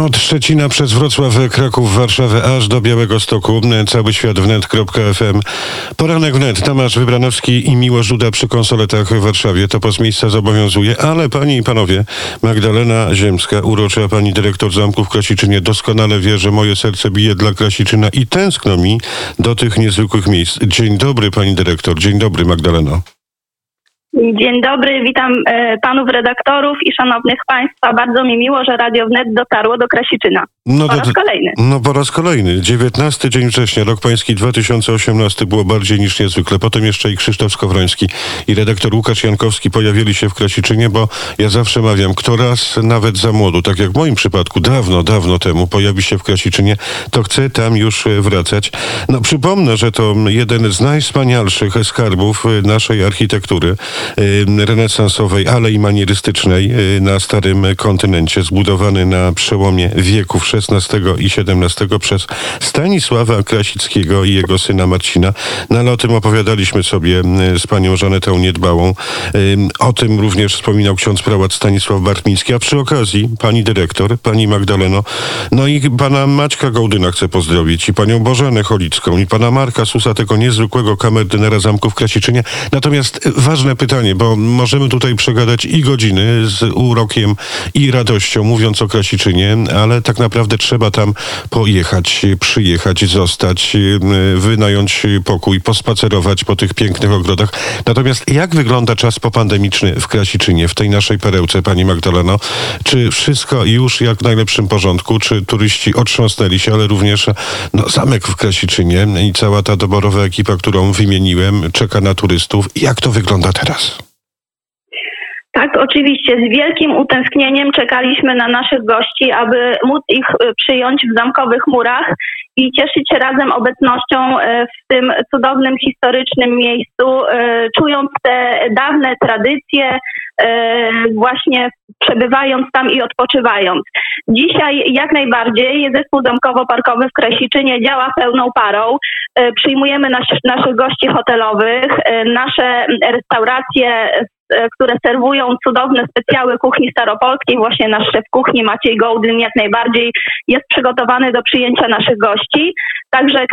Od Szczecina przez Wrocław, Kraków, Warszawę, aż do Białego Stoku. Cały świat wnet.fm. Poranek wnet. Tomasz Wybranowski i Miłosz Żuda przy konsoletach w Warszawie. To post miejsca zobowiązuje, ale panie i panowie, Magdalena Ziemska, urocza pani dyrektor Zamków w Krasiczynie, doskonale wie, że moje serce bije dla Krasiczyna i tęskno mi do tych niezwykłych miejsc. Dzień dobry pani dyrektor. Dzień dobry Magdaleno. Dzień dobry, witam e, panów redaktorów i szanownych państwa. Bardzo mi miło, że Radio Wnet dotarło do Krasiczyna. No po raz kolejny. No po raz kolejny. 19 dzień września, rok pański 2018 było bardziej niż niezwykle. Potem jeszcze i Krzysztof Skowroński i redaktor Łukasz Jankowski pojawili się w Krasiczynie, bo ja zawsze mawiam, kto raz nawet za młodu, tak jak w moim przypadku, dawno, dawno temu pojawi się w Krasiczynie, to chce tam już e, wracać. No przypomnę, że to jeden z najwspanialszych skarbów e, naszej architektury renesansowej, ale i manierystycznej y, na starym kontynencie, zbudowany na przełomie wieków XVI i XVII przez Stanisława Krasickiego i jego syna Marcina. No ale o tym opowiadaliśmy sobie z panią Żanetą Niedbałą. O tym również wspominał ksiądz prałat Stanisław Bartmiński, a przy okazji pani dyrektor, pani Magdaleno, no i pana Maćka Gołdyna chcę pozdrowić i panią Bożenę Cholicką i pana Marka Susa, tego niezwykłego kamerdynera zamku w Krasiczynie. Natomiast ważne pytanie, pytanie, bo możemy tutaj przegadać i godziny z urokiem i radością, mówiąc o Krasiczynie, ale tak naprawdę trzeba tam pojechać, przyjechać, zostać, wynająć pokój, pospacerować po tych pięknych ogrodach. Natomiast jak wygląda czas popandemiczny w Krasiczynie, w tej naszej perełce, pani Magdaleno? Czy wszystko już jak w najlepszym porządku? Czy turyści otrząsnęli się, ale również no, zamek w Krasiczynie i cała ta doborowa ekipa, którą wymieniłem, czeka na turystów. Jak to wygląda teraz? Tak, oczywiście. Z wielkim utęsknieniem czekaliśmy na naszych gości, aby móc ich y, przyjąć w zamkowych murach i cieszyć się razem obecnością y, w tym cudownym, historycznym miejscu, y, czując te dawne tradycje, właśnie przebywając tam i odpoczywając. Dzisiaj jak najbardziej zespół zamkowo-parkowy w Krasiczynie działa pełną parą. Przyjmujemy nas, naszych gości hotelowych, nasze restauracje E, które serwują cudowne specjały kuchni staropolskiej. Właśnie nasz szef kuchni Maciej Gołdyn jak najbardziej jest przygotowany do przyjęcia naszych gości. Także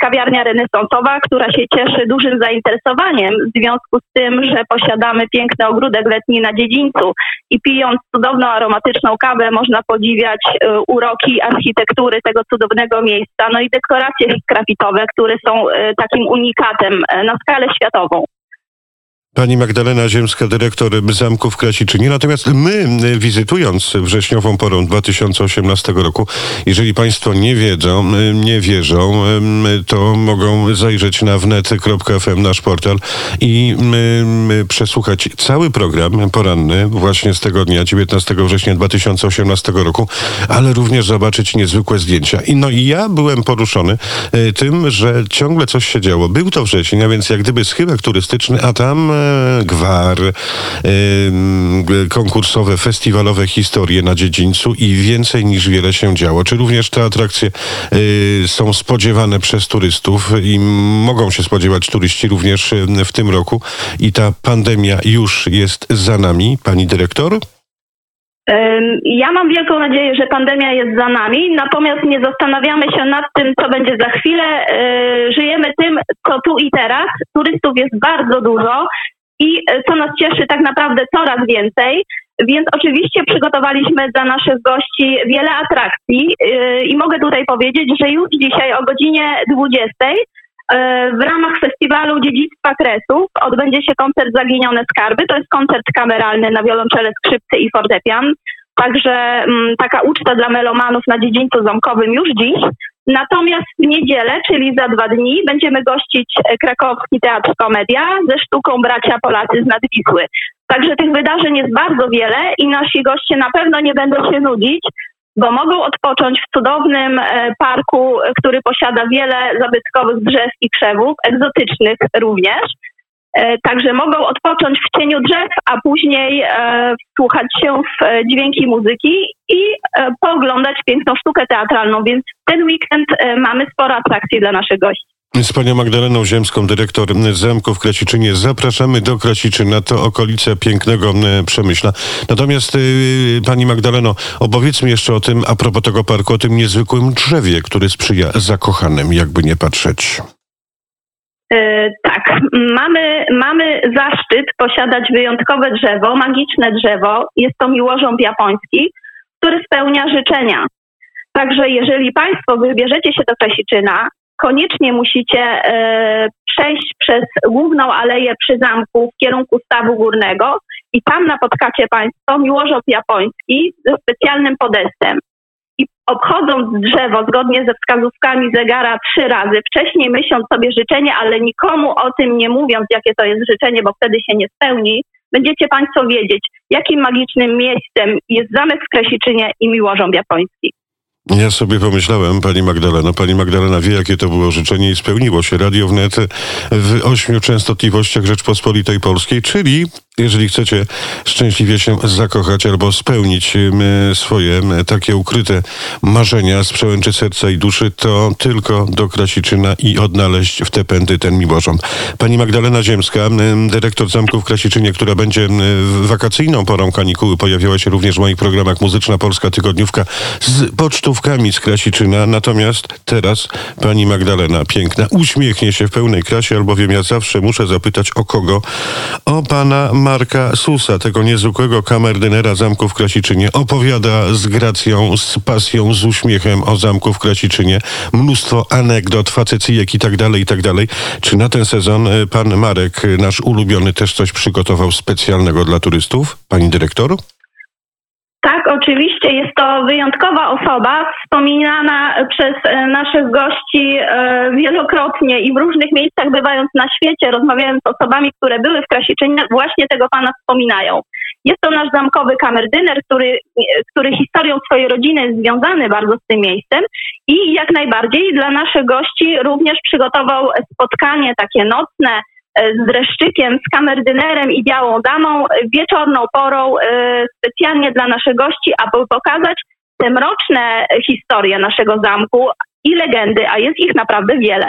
kawiarnia renesansowa, która się cieszy dużym zainteresowaniem w związku z tym, że posiadamy piękny ogródek letni na dziedzińcu i pijąc cudowną aromatyczną kawę można podziwiać e, uroki architektury tego cudownego miejsca, no i dekoracje grafitowe, które są e, takim unikatem na skalę światową. Pani Magdalena Ziemska, dyrektor Zamku w Krasiczynie. Natomiast my, wizytując wrześniową porą 2018 roku, jeżeli Państwo nie wiedzą, nie wierzą, to mogą zajrzeć na wnet.fm, nasz portal i przesłuchać cały program poranny właśnie z tego dnia, 19 września 2018 roku, ale również zobaczyć niezwykłe zdjęcia. I no i ja byłem poruszony tym, że ciągle coś się działo. Był to wrzesień, a więc jak gdyby schyłek turystyczny, a tam gwar, konkursowe, festiwalowe historie na dziedzińcu i więcej niż wiele się działo. Czy również te atrakcje y, są spodziewane przez turystów i mogą się spodziewać turyści również w tym roku i ta pandemia już jest za nami, pani dyrektor? Ja mam wielką nadzieję, że pandemia jest za nami, natomiast nie zastanawiamy się nad tym, co będzie za chwilę. Żyjemy tym, co tu i teraz. Turystów jest bardzo dużo i e, co nas cieszy tak naprawdę coraz więcej. Więc oczywiście przygotowaliśmy dla naszych gości wiele atrakcji e, i mogę tutaj powiedzieć, że już dzisiaj o godzinie 20 e, w ramach festiwalu Dziedzictwa Kresów odbędzie się koncert Zaginione Skarby. To jest koncert kameralny na wiolonczele, skrzypce i fortepian. Także m, mm, taka uczta dla melomanów na dziedzińcu zamkowym już dziś. Natomiast w niedzielę, czyli za dwa dni, będziemy gościć e, krakowski Teatr Komedia ze sztuką Bracia Polacy z Nadwisły. Także tych wydarzeń jest bardzo wiele i nasi goście na pewno nie będą się nudzić, bo mogą odpocząć w cudownym e, parku, który posiada wiele zabytkowych drzew i krzewów, egzotycznych również. E, także mogą odpocząć w cieniu drzew, a później e, wsłuchać się w e, dźwięki muzyki i pooglądać piękną sztukę teatralną, więc ten weekend mamy sporo atrakcji dla naszych gości. Z panią Magdaleną Ziemską, dyrektor Zamku w Krasiczynie. Zapraszamy do Krasiczyna, to okolice pięknego Przemyśla. Natomiast pani Magdaleno, opowiedzmy jeszcze o tym, a propos tego parku, o tym niezwykłym drzewie, który sprzyja zakochanym, jakby nie patrzeć. E, tak, mamy, mamy zaszczyt posiadać wyjątkowe drzewo, magiczne drzewo. Jest to miłożąb japoński, który spełnia życzenia. Także jeżeli Państwo wybierzecie się do Krasiczyna, koniecznie musicie e, przejść przez główną aleję przy zamku w kierunku stawu górnego i tam napotkacie Państwo miłożąb japoński ze specjalnym podestem. Obchodząc drzewo zgodnie ze wskazówkami zegara trzy razy, wcześniej myśląc sobie życzenie, ale nikomu o tym nie mówiąc, jakie to jest życzenie, bo wtedy się nie spełni, będziecie Państwo wiedzieć, jakim magicznym miejscem jest zamek w Krasiczynie i miłożąb japoński. Ja sobie pomyślałem, pani Magdalena, pani Magdalena wie, jakie to było życzenie i spełniło się. Radio wnet w ośmiu częstotliwościach Rzeczpospolitej Polskiej, czyli jeżeli chcecie szczęśliwie się zakochać albo spełnić swoje takie ukryte marzenia z przełęczy serca i duszy, to tylko do Krasiczyna i odnaleźć w te pędy ten miłożąb. Pani Magdalena Ziemska, dyrektor Zamku w Krasiczynie, która będzie wakacyjną porą kanikuły, pojawiała się również w moich programach Muzyczna Polska Tygodniówka z pocztówkami z Krasiczyna. Natomiast teraz pani Magdalena, piękna, uśmiechnie się w pełnej krasie, albowiem ja zawsze muszę zapytać o kogo? O pana Marka Susa, tego niezwykłego kamerdynera Zamku w Krasiczynie, opowiada z gracją, z pasją, z uśmiechem o Zamku w Krasiczynie. Mnóstwo anegdot, facecyjek i tak dalej, i tak dalej. Czy na ten sezon y, pan Marek, y, nasz ulubiony, też coś przygotował specjalnego dla turystów? Pani dyrektor? Tak, oczywiście jest to wyjątkowa osoba, wspominana przez e, naszych gości e, wielokrotnie i w różnych miejscach bywając na świecie, rozmawiając z osobami, które były w Krasiczynie, właśnie tego pana wspominają. Jest to nasz zamkowy kamerdyner, który, który historią swojej rodziny jest związany bardzo z tym miejscem i jak najbardziej dla naszych gości również przygotował spotkanie takie nocne, z dreszczykiem, z kamerdynerem i białą damą wieczorną porą e, specjalnie dla naszych gości, aby pokazać te mroczne historie naszego zamku i legendy, a jest ich naprawdę wiele.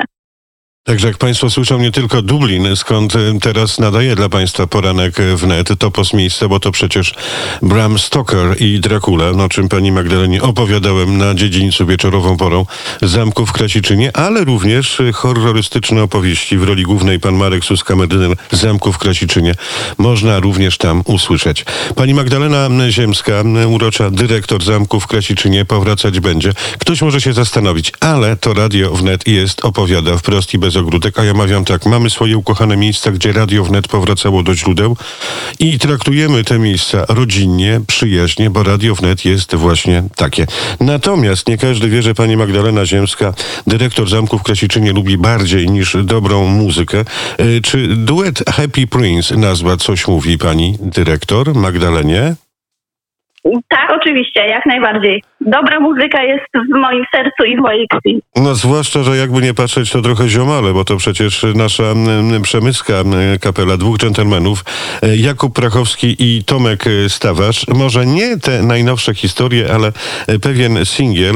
Także jak Państwo słyszą nie tylko Dublin, skąd y, teraz nadaje dla Państwa poranek wnet, to post miejsce, bo to przecież Bram Stoker i Dracula, no, czym Pani Magdalenie opowiadałem na dziedzińcu wieczorową porą Zamku w Krasiczynie, ale również horrorystyczne opowieści w roli głównej Pan Marek Suskamedynem Zamku w Krasiczynie. Można również tam usłyszeć. Pani Magdalena Ziemska, urocza dyrektor Zamku w Krasiczynie, powracać będzie. Ktoś może się zastanowić, ale to radio wnet jest, opowiada wprost i bez ogródek, a ja mawiam tak, mamy swoje ukochane miejsca, gdzie Radio Wnet powracało do źródeł i traktujemy te miejsca rodzinnie, przyjaźnie, bo Radio Wnet jest właśnie takie. Natomiast nie każdy wie, że pani Magdalena Ziemska, dyrektor Zamków Krasiczynie, lubi bardziej niż dobrą muzykę. E, czy duet Happy Prince nazwa coś mówi pani dyrektor Magdalenie? Tak, oczywiście, jak najbardziej. Dobra muzyka jest w moim sercu i w mojej krwi. No zwłaszcza, że jakby nie patrzeć, to trochę ziomale, bo to przecież nasza przemyska kapela dwóch dżentelmenów, e, Jakub Prachowski i Tomek e, Stawarz. Może nie te najnowsze historie, ale e, pewien singiel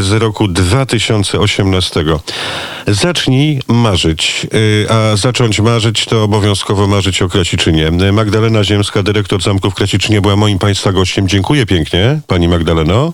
z roku 2018. Zacznij marzyć, a zacząć marzyć to obowiązkowo marzyć o Krasiczynie. Magdalena Ziemska, dyrektor Zamków Krasiczynie była moim Państwa gościem. Dziękuję pięknie, Pani Magdaleno.